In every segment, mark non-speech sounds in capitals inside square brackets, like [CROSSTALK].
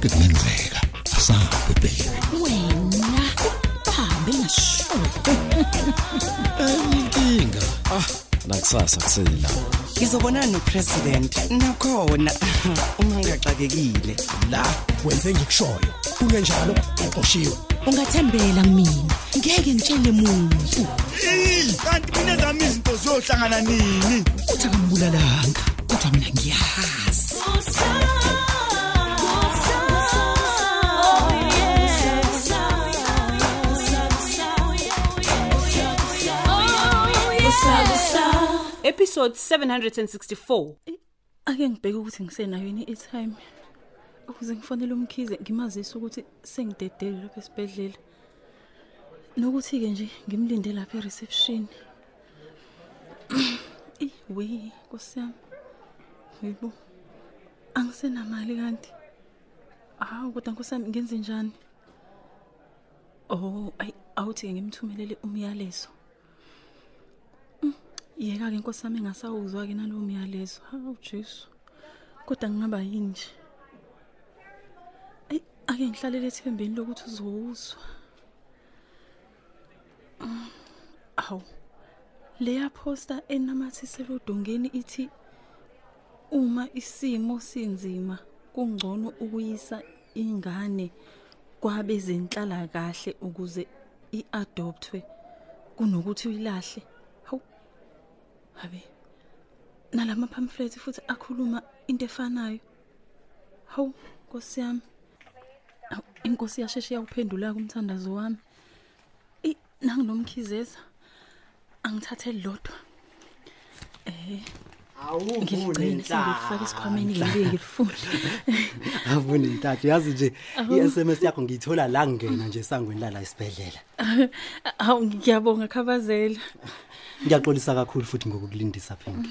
konke kungenzeka asabe baby wena hambe ngasho inkinga nakusasa kusela ngizobonana nopresident nakhona. Uma ngigaxakekile la wenze ngikushoyo. Kungenjalo uqoshiwe. Ungathembela kumina ngeke ngitshele muntu. Kanti mina zami izinto ziyohlangana nini? Uthi akambulalanga kodwa mina ngiyazi episode 764 ake ngibheke ukuthi ngisenayo yini i-time ukuze ngifonele umkhize ngimazise ukuthi sengidedele lapha esibhedlela. Nokuthi-ke nje ngimlinde lapha e-reception. [CLEARS THROAT] Iwe nkosi yami. Yibo angisenamali kanti. Hawu kodwa nkosi yami ngenze njani? Oh ayi awuthi-ke ngimthumelele umyalezo. Yeka-ke nkosi yami engasawuzwa-ke nalowo myalezo. Hawu jesu. Kodwa ngingaba yini nje? Eyi ake ngihlalele ethembeni lokuthi uzowuzwa. Mm, awu leya posta enamathiselwe odongeni ithi uma isimo sinzima kungcono ukuyisa ingane kwabezenhlala kahle ukuze iadoptwe kunokuthi uyilahle. hawu habe nalama pamphlet futhi akhuluma into efanayo. Hawu nkosi yami. Hawu, inkosi yasheshe yakuphendula kumthandazo wami. I nanginomkhizeza. Angithathe lodwa. Eh ngiligcine sengilifaka esikhwameni ngibe ngilifuna Avune [LAUGHS] ntathu. Yazi nje i-SMS yakho ngiyithola la ngena nje sangweni lala isibhedlela. [LAUGHS] hawu ngiyabonga khabazela. Ngiyaxolisa kakhulu futhi ngokukulindisa Pink.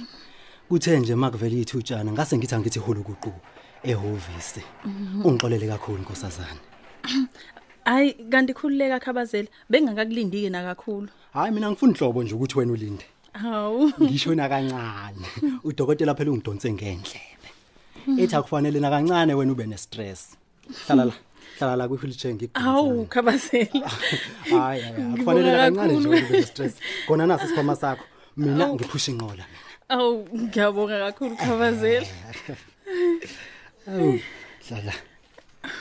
Kuthe nje makuvele ithutshana ngase ngithi angithi hulu kuqu ehovisi. Ungixolele kakhulu nkosazana. hayi kanti khululeka khabazela bengakakulindike nakakhulu Hayi mina ngifuna inhlobo nje ukuthi wena ulinde. hawu Ngisho na kancane. Udokotela phela ungidonse ngendlebe. Ethi akufanele na kancane wena ube ne stress. Hlala la. Hlala la kwi-wheelchair ngikudonsa. hawu khabazela [LAUGHS] Hayi hayi Ngibonga akufanele na kancane nje kakhulu. wena ube ne stress. Khona nasi isikhwama sakho. Mina ngiphusha inqola mina. awu ngiyabonga kakhulu khabazela Awu hlala.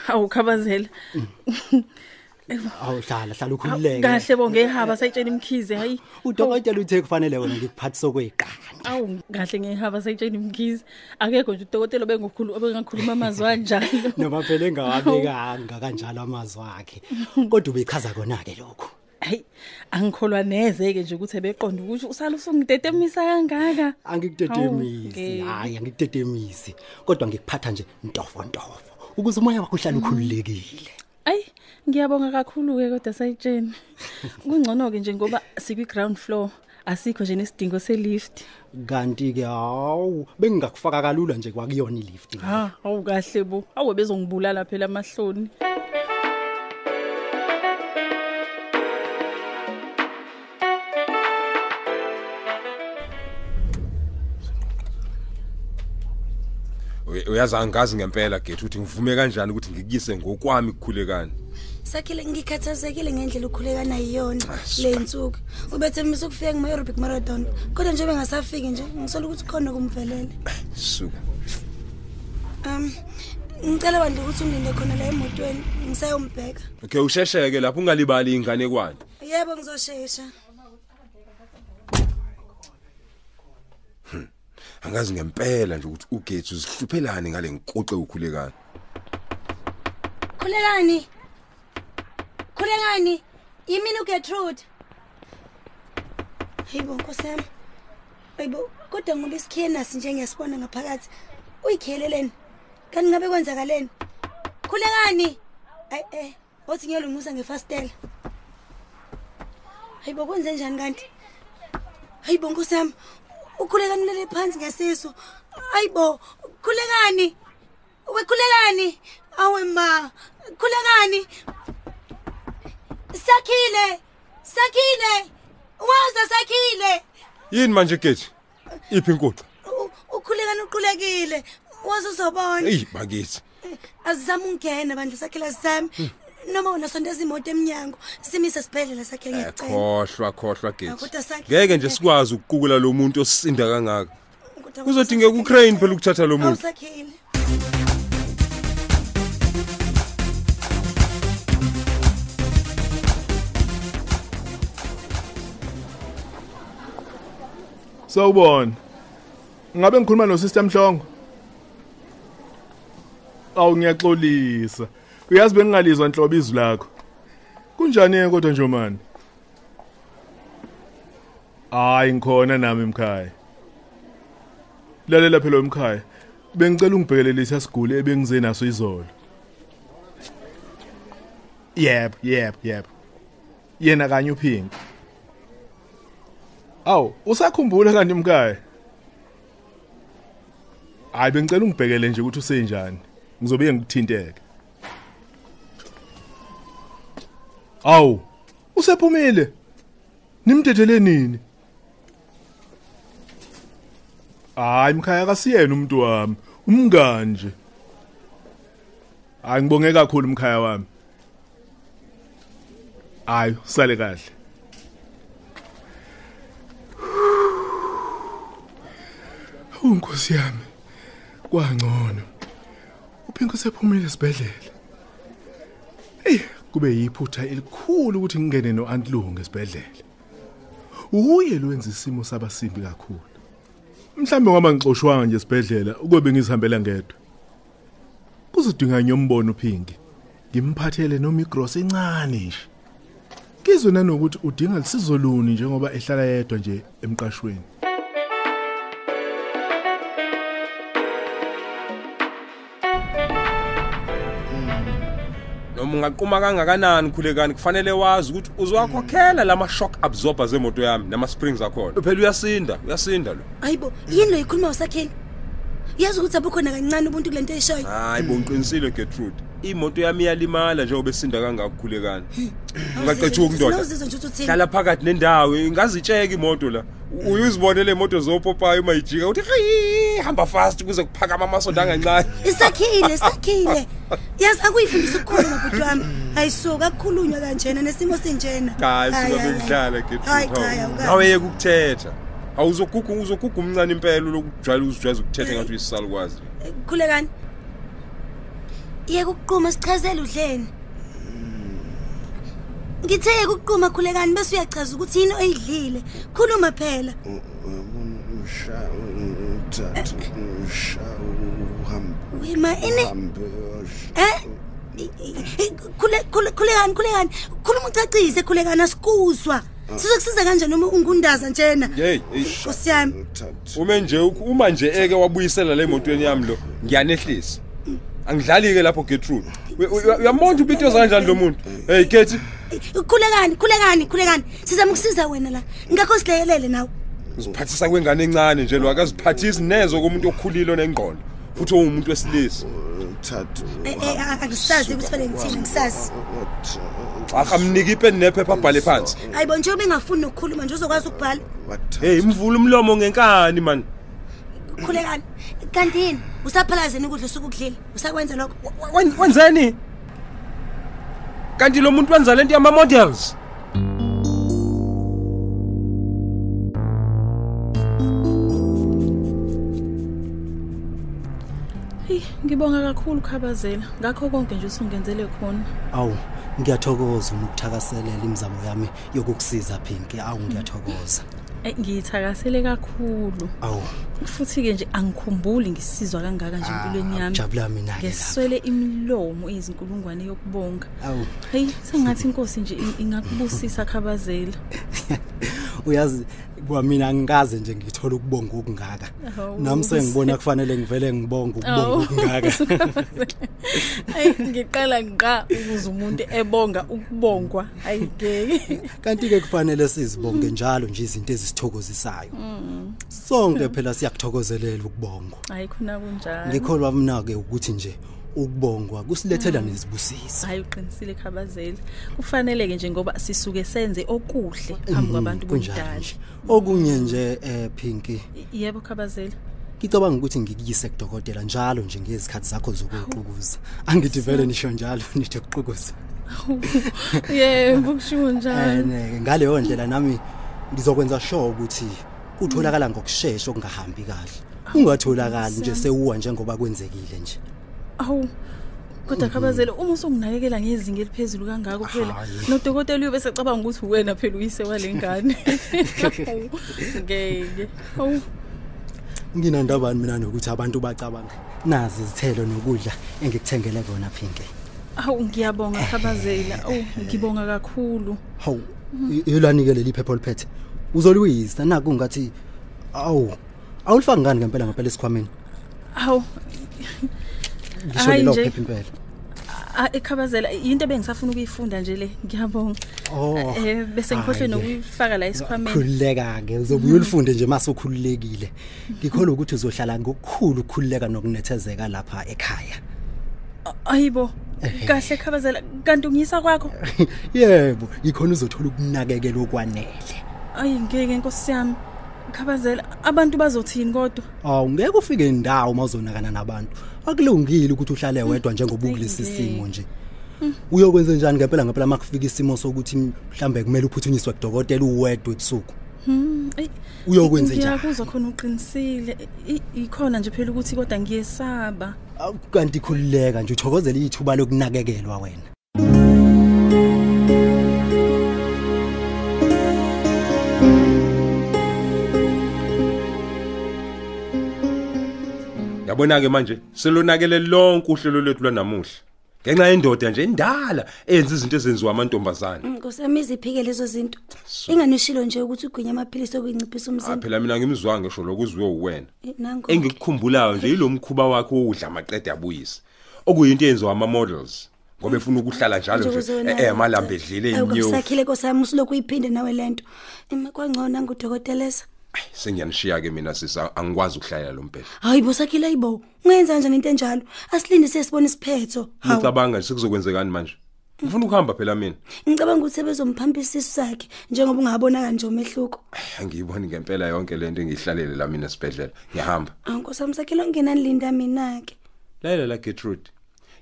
hawu khabazela [LAUGHS] Awu hlala hlala ukhululeke. kahle bo ngehaba sayitshela imkhize hayi Udokotela uthe kufanele wena ngikuphathisa kweqanda. awu kahle ngehaba sayitshela imkhize akekho nje udokotela bengokhulu obengakhuluma amazwi anjalo [LAUGHS] Noma phela engawabekanga kanjalo amazwi akhe. Kodwa ubechaza kona ke lokho. hayi angikholwa neze ke nje ukuthi ebeqonda ukuthi usala usungidetemisa kangaka Angikudetemisi. Hawu, Hayi angikudetemisi. Kodwa ngikuphatha nje ntofo ntofo. Ukuze umoya wakho uhlale ukhululekile. Ayi ngiyabonga kakhulu ke kodwa sayitsheni [LAUGHS] kungcono ke nje ngoba sikwi ground floor asikho nje nesidingo selift. Kanti ke hawu bengingakufaka kalula nje kwakuyona ilift. ha awu kahle bo. Awu bezongibulala phela amahloni. Uyazi angazi ngempela gethu ukuthi ngivume kanjani ukuthi ngikuyise ngokwami kukhulekani sakhile ngikhathazekile ngendlela ukhulekana yiyona le nsuku. Ubethembisa ukufika kuma-aerobic marathon kodwa nje bengasafiki nje ngisola ukuthi khona kumvelele suka. Um ngicela bandla ukuthi ungilinde khona la emotweni ngisayombheka okay ushesheke lapho ungalibali ingane kwani? Yebo ngizoshesha. Angazi ngempela nje ukuthi ugethu uzihluphelani ngale nkoxe ukhulekani khulekani? Khulekani? Yimini ugetrude hayibo nkosi yami. Hayibo kodwa ngoba isikhiyenasi nje ngiyasibona ngaphakathi uyikheleleni? Kanti ngabe kwenzakaleni? Khulekani? Ayi eh othi ngiyolungisa ngefastela hayibo kwenze njani kanti? Hayibo nkosi yami ukhulekani ulele phansi ngesisu hayibo khulekani wekhulekani awe ma khulekani sakhile sakhile waza sakhile. Yini manje gethu iphi inkoxa U- ukhulekani uqulekile? Waze uzobona eyi bakithi azizama ungena bandla sakhela sami noma wona sondeza imoto eminyango simise sibhedlela sakhe Eh, ngiyacela. Khohlwa khohlwa Ah, gethi kodwa sakhe- ngeke nje sikwazi ukukukula lo muntu osisinda kangaka. Kodwa kuzodingeka sakhe- uCrane phela ukuthatha lo muntu. Awusakhile Sawubona. Ngabe ngikhuluma no Sister Mhlongo? Awu ngiyaxolisa. Uyazi bengingalizwa inhlobo izwi lakho. Kunjani kodwa Njomani? Hayi ngikhona nami emkhaya. Lalela phela emkhaya. Bengicela ungibhekelele isasiguli ebengize naso izolo. Yep, yep, yep. Yena kanye uphinki. Aw, usakhumbula kanti mkhaya? Hayi bengicela ungibhekele nje ukuthi usenjani. Ngizobe ngikuthinteke. Aw, usephumile. Nimdedele nini? Hayi mkhaya kasiyena umuntu wami, umngani nje. Hayi ngibonge kakhulu mkhaya wami. Hayi, sale kahle. Unkosi yami. Kwangcono. Uphinko sephumile esibhedlela. Ey, kube yiphutha elikhulu ukuthi ngingene noAunt Lungu esibhedlela. Uye lo wenza isimo sabasimbi kakhulu. Mhlambe ngoba ngixoshwanga nje esibhedlela ukube ngizihambela ngedwa. Kuzodinga nyombono uphinki. Ngimphathele noma igross encane nje. Kizwe nanokuthi udinga lisizo luni njengoba ehlala yedwa nje emqashweni. Noma ungaquma kangakanani khulekani kufanele wazi ukuthi uzowakhokhela lama shock absorbers emoto yami nama springs akhona. Phela uyasinda uyasinda lo. Hayibo yini lo yikhuluma usakhile yazi ukuthi abukhona kancane ubuntu kulento eyishoyo. Hayi bonqinisile Gertrude imoto yami iyalimala njengoba esinda kangaka khulekani ungaqethuka ndoda Sinawuzizwa nje ukuthi uthini? Hlala phakathi nendawo ingazitsheka imoto la. Uyuzibone le moto zopopayo mayijika uthi "Hayi, hamba fast kuze kuphakama amasondo angancane [LAUGHS] isakhile isakhile yazi akuyifundisa ukukhuluma bhuti wami. Ayisuka akukhulunywa kanjena nesimo sinjena. Hayi Hayi, suka hayi, bekudlala hayi, cha, Gertrude awukazi. nawe yeke ukuthetha. Awuzoguga uzoguga umncane impela lokujwayela uzijwayeza ukuthetha ngathi uyisalukwazi khulekani. Yeke ukuquma sichazele udleni. Ngithe yeke ukuquma khulekani bese uyachaza ukuthi yini oyidlile? Khuluma phela. Usha uthatha usha uhambe wima ini uhambe eh I- i- khule khule khulekani khulekani. Khuluma ucacise khulekani asikuzwa. Sizokusiza kanjani noma ungundaza njena? Hey Nkosi yami ume nje uma nje eke wabuyisela le emotweni yami lo. Ngiyanehlisa. Angidlali ke lapho Gertrude. We- we- uyambona ubito yoza kanjani lo muntu? Hey Kethi. Khulekani khulekani khulekani sizama ukusiza wena la. Ngakho silekelele nawe. Uziphathisa kwengane encane nje lo akaziphathisi nezo komuntu okhulile onengqondo futhi ongumuntu wesilisa. Thatha Eh, eh, a- angisazi ukuthi fanele ngithini ngisazi akamniki ipeni nephepha abhale phansi. Hayibo nje ubengafuni nokukhuluma nje uzokwazi ukubhala. Hey mvula umlomo ngenkani man. Khulekani kanti yini? Usaphalazeni ukudla usuke ukudlile usakwenza lokho wenzeni kanti lo muntu wenza lento yama models Hey, ngibonga kakhulu khabazela. Ngakho konke nje usungenzele khona. Awu, ngiyathokoza ukuthakaselela imizamo yami yokukusiza Phinki. Awu ngiyathokoza. Eh ngiyithakasele kakhulu. Awu, Futhi ke nje angikhumbuli ngisizwa kangaka nje empilweni yami. jabula mina ke lapha. Ngeswele imilomo ezinkulungwane yokubonga. Awu, Hey, sengathi inkosi nje in- ingakubusisa khabazela. [LAUGHS] uyazi kwamina ngikaze nje ngithola ukubonga okungaka. Awu, Nami sengibona kufanele ngivele ngibonge ukubonga Awu. okungaka. [LAUGHS] Ay ngiqala nqa ukuze umuntu ebonga ukubongwa. Ayigeke. Kanti ke kufanele sizibonge njalo nje izinto ezisithokozisayo. Mm. Sonke phela siyakuthokozelela ukubongwa. Hayi khona kunjalo. Ngikholwa mina ke ukuthi nje ukubongwa kusilethela Mm. nezibusiso. hayi uqinisile khabazela. Kufanele ke nje ngoba sisuke senze okuhle phambi Mhm, kwabantu kunjalo bomdala nje. Okunye nje eh Pinky. Yebo khabazela. Ngicabanga ukuthi ngikuyise kudokotela njalo nje ngezikhathi zakho zokuqukuza. Angithi vele nisho njalo nithe kuqukuza [LAUGHS] yebo kushiwo njalo. Ene ngaleyo ndlela nami ngizokwenza sure ukuthi kutholakala ngokusheshsha okungahambi kahle. Ungatholakali nje sewuwa njengoba kwenzekile nje. Awu kodwa khabazela uma usunginakekela ngezinga eliphezulu kangako phela nodokotela uyobe secabanga ukuthi wena phela uyise walengane [LAUGHS] ngeke. Awu. Nginandabani mina nokuthi abantu bacabanga. Nazi izithelo nokudla engikuthengele kona phinke awu ngiyabonga khabazela awu ngibonga kakhulu. Hawu yelanike leli phepha oliphethe uzoluyisa naku ngathi awu awulifaki ngani ngempela ngempela esikhwameni? Awu ngisho Hayi lelo nje. phepha impela Ah, ekhabazela into bengisafuna ukuyifunda nje le ngiyabonga. Oh. eh bese ngikhohlwe Hhayi-ke. nokuyifaka la esikhwameni. Khululeka ke uzobuye ulifunde nje mase ukhululekile. Ngikholwa ukuthi uzohlala ngokukhulu ukukhululeka nokunethezeka lapha ekhaya. Ayibo. Kahle khabazela. Kanti ungiyisa kwakho? [LAUGHS] Yebo ikhona uzothola ukunakekela okwanele. Ayi ngeke nkosi yami. Khabazela abantu bazothini kodwa? Awu ngeke ufike indawo mawuzonakana nabantu. Akulungile ukuthi uhlale wedwa njengoba ukulesi simo nje. Uyokwenza njani ngempela ngempela makufika isimo sokuthi mhlambe kumele uphuthunyiswe kudokotela uwedwa ebusuku? Hmm, ayi, Uyokwenza njani? ngiyakuzwa khona uqinisile I- ikhona nje phela ukuthi kodwa ngiyesaba. Awu, kanti khululeka nje uthokozela ithuba lokunakekelwa wena. Yabona ke manje selonakele lonke uhlelo lwethu lwanamuhla. Ngenxa yendoda nje endala eyenza izinto ezenziwa amantombazane. Nkosami iziphike lezo zinto. Inganishilo nje ukuthi ugwinya amaphilisi okuyinciphisa Ah umzimba. phela mina ngimzwanga ngisho lokuzwe uwena. Eh, nango. Engikukhumbulayo nje ilomkhuba wakhe wodla amaqede abuyisa. Okuyinto eyenziwa ama models ngoba efuna ukuhlala njalo nje eh, eh malamba edlile inyovu. Akusakhile nkosami usuloko uyiphinde nawe lento. Ima kwangcono ngudokotelesa. Sengiyanishiya ke mina sisa angikwazi ukuhlala lo mbhedla. Hayi bosakhile ayibo. Ungenza kanjani into enjalo? Asilinde sesibone isiphetho. Hawu. Ngicabanga nje sekuzokwenzekani manje. Ngifuna ukuhamba phela mina. Ngicabanga ukuthi sebezomphampisa isisu sakhe njengoba ungabona kanje umehluko. Angiyiboni ngempela yonke lento engihlalele la mina esibhedlela. Ngiyahamba. Ankosami sakhile ongenani linda mina ke. Lalela la Gertrude.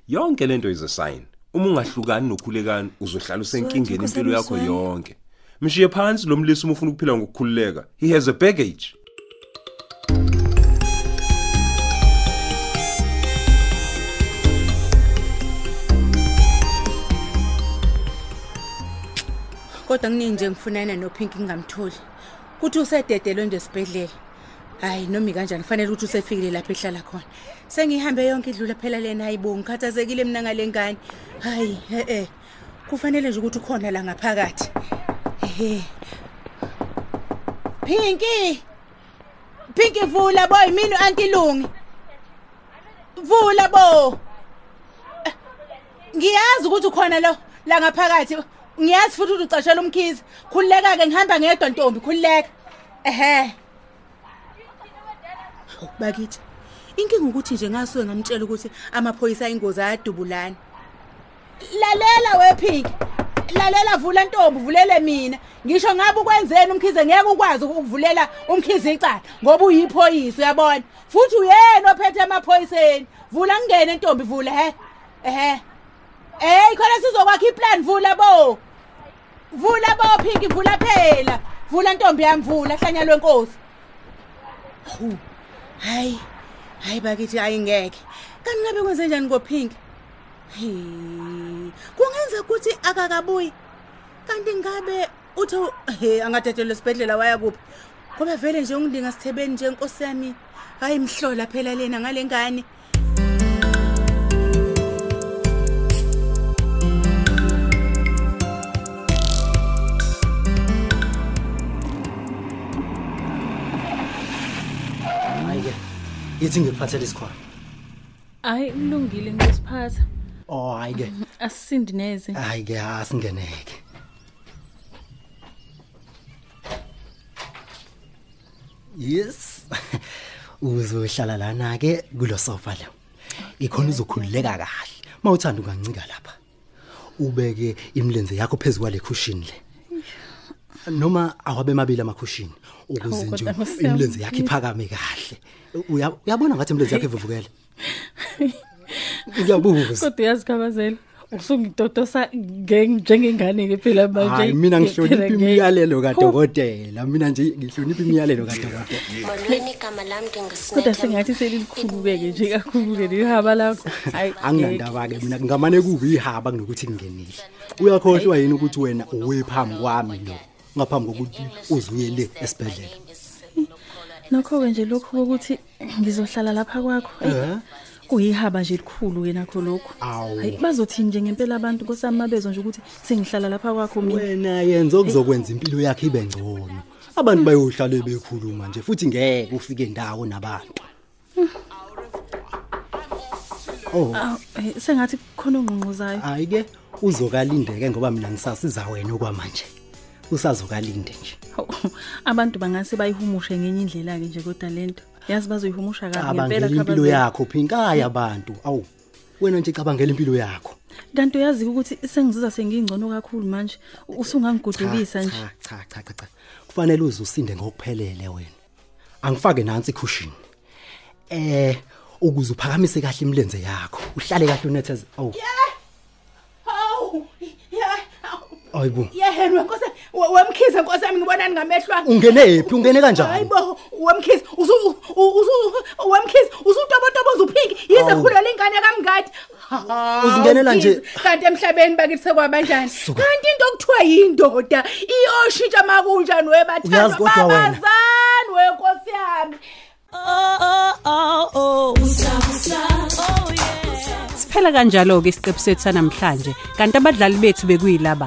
Yonke lento is a sign. Uma ungahlukani nokhulekani uzohlala usenkingeni Nkosi impilo yakho yami, yonke. Mishiye phansi lo mlisi uma ufuna ukuphila ngokukhululeka. He has a baggage. kodwa kuningi nje ngifunana nophinki ngingamtholi. Kuthi usededelwe nje esibhedlela. Hayi noma ikanjani kufanele ukuthi usefikile lapho ehlala khona. Sengihambe yonke idlula phela lena. Hayibo ngikhathazekile mina ngale ngane. Hayi he-e. Kufanele nje ukuthi ukhona la ngaphakathi. Ehe Pinky. Pinky vula boy mina u-anti Lungi Vula bo. Eh, Ngiyazi ukuthi ukhona lo la ngaphakathi. Ngiyazi futhi ukuthi ucashela umkhizi khulileka ke ngihamba ngedwa ntombi khulileka ehe. Bakithi. Inkinga ukuthi nje ngasuke ngamtshela ukuthi amaphoyisa ayingozi ayadubulana. Lalela wephiki lalela vula ntombi vulele mina. Ngisho ngabe ukwenzeni umkhize ngeke ukwazi ukuvulela umkhize icala ngoba uyiphoyisa uyabona? Futhi uyena ophethe emaphoyiseni. Vula ngene ntombi vula he? Ehe. Eh khona sizokwakha iplan vula bo. Vula bo Pinky vula phela. Vula ntombi yami vula hlanya lwenkosi Hu Hayi Hayi bakithi ayingeke Kanti ngabe kwenze njani ko Pinky Hey Kungenza ukuthi akakabuyi. Kanti ngabe utho he angadedela esibedlela waya kuphi? Ngoba vele nje ungidinga sithebeni nje inkosi yami. Hayi mhlola phela lena ngalengane. Hayi ke yithi ngikuphathele isikhwama. Hayi kulungile ngiyosiphatha oh hayi ke [LAUGHS] asisindi neze hayi ke asingeneke. Yes. [LAUGHS] Uzohlala lana ke kulo sofa lo. Ikhona uzokhululeka kahle. Mawuthanda ungancika lapha ubeke imlenze yakho phezulu kwale cushion le. Noma awabe mabili amakhushini ukuze Hawu, nje kodwa Nkosi yami. imilenze yakhe iphakame kahle. Uya- uyabona ngathi imilenze yakhe ivuvukele? Ngiyabuza kodwa uyazikhabazela usungidodosa nge- njengengane ke phela manje. Hayi mina ngihlonipha Phela nge- imiyalelo kadokotela. Mina nje ngihlonipha imiyalelo kadokotela. Molweni igama lami kodwa ndingusinetha sengathi selilikhulu-ke nje kakhulu-ke lihaba lakho. Hayi anginandaba-ke mina ngingamane kubi ihaba kunokuthi kungenile uyakhohlwa yini ukuthi wena uwephambi kwami lo ngaphambi kokuthi uze uye le esibhedlela? Nokho-ke nje lokhu kokuthi ngizohlala lapha kwakho. Eyi, Eh? Kuyihaba nje elikhulu-ke nakho lokhu Awu. hayi bazothini nje ngempela abantu nkosami mabezwa nje ukuthi sengihlala lapha kwakho mina. Wena yenza okuzokwenza impilo yakhe ibe ngcono. Abantu bayohlala bekhuluma nje futhi ngeke ufike ndawo nabantu. Oh. Awu, eh, sengathi kukhona ongqongqozayo. Hayi ke uzokalindeke ngoba mina ngisasiza wena okwamanje. Usazokalinde nje. Hawu, abantu bangase bayihumushe ngenye indlela-ke nje kodwa lento yazi bazoyihumusha kabi ngempela cabangela impilo Khabazela. yakho phinkayi abantu. Awu wena nje cabangela impilo yakho. Kanti uyazi ukuthi sengizizwa sengingcono kakhulu manje. Usungangigudulisa nje. cha cha cha cha cha. Kufanele uze usinde ngokuphelele wena. Angifake nansi cushion eh ukuze uphakamise kahle imilenze yakho. Uhlale kahle unetheze. Awu. Hawu yeah ayibo. Yehena wenkosi wemkhize nkosi yami ngibonani ngamehlo ami ungene phi ungene kanjani? Hayibo wemkhize. Usu usu wemkhize usutobotoboza uphinki yize Awu. khulela ingane kamngadi Uzingenela nje- Mkhize, kanti emhlabeni bakithi sekwabanjani kanti into okuthiwa yindoda iyoshintsha makunjani Uyazi webathandwa kodwa wena. babazani wenkosi yami. Siphela kanjalo ke isiqephu sethu sanamhlanje. Kanti abadlali bethu bekuyilaba.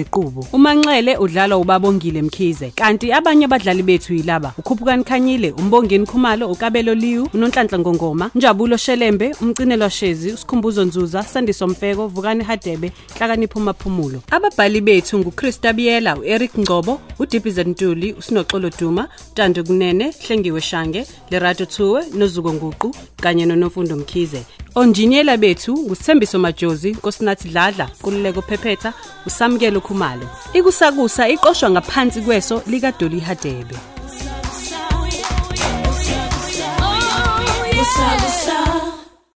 Ziqubu uManxele udlala uBabongile Mkhize kanti abanye abadlali bethu yilaba uKhuphukani Khanyile uMbongeni Khumalo uKabelo Liwu uNonhlanhla Ngongoma Njabulo Shelembe umcinelo Shezi uSikhumbuzo Nzuza Sandiso Mfeko Vukani Hadebe Hlakanipho Maphumulo ababhali bethu nguChrista Biyela uEric Ngcobo uDippy Ntuli uSinoxolo Duma Tando Kunene Hlengiwe Shange Lerato Thuwe noZuko Nguqu kanye noNofundo Mkhize. Onjiniyela bethu ngusithembiso majozi nkosinathi dladla kululeko phephetha usamukelo khumalo. Ikusakusa iqoshwa ngaphansi kweso likadoli hadebe. Usabusa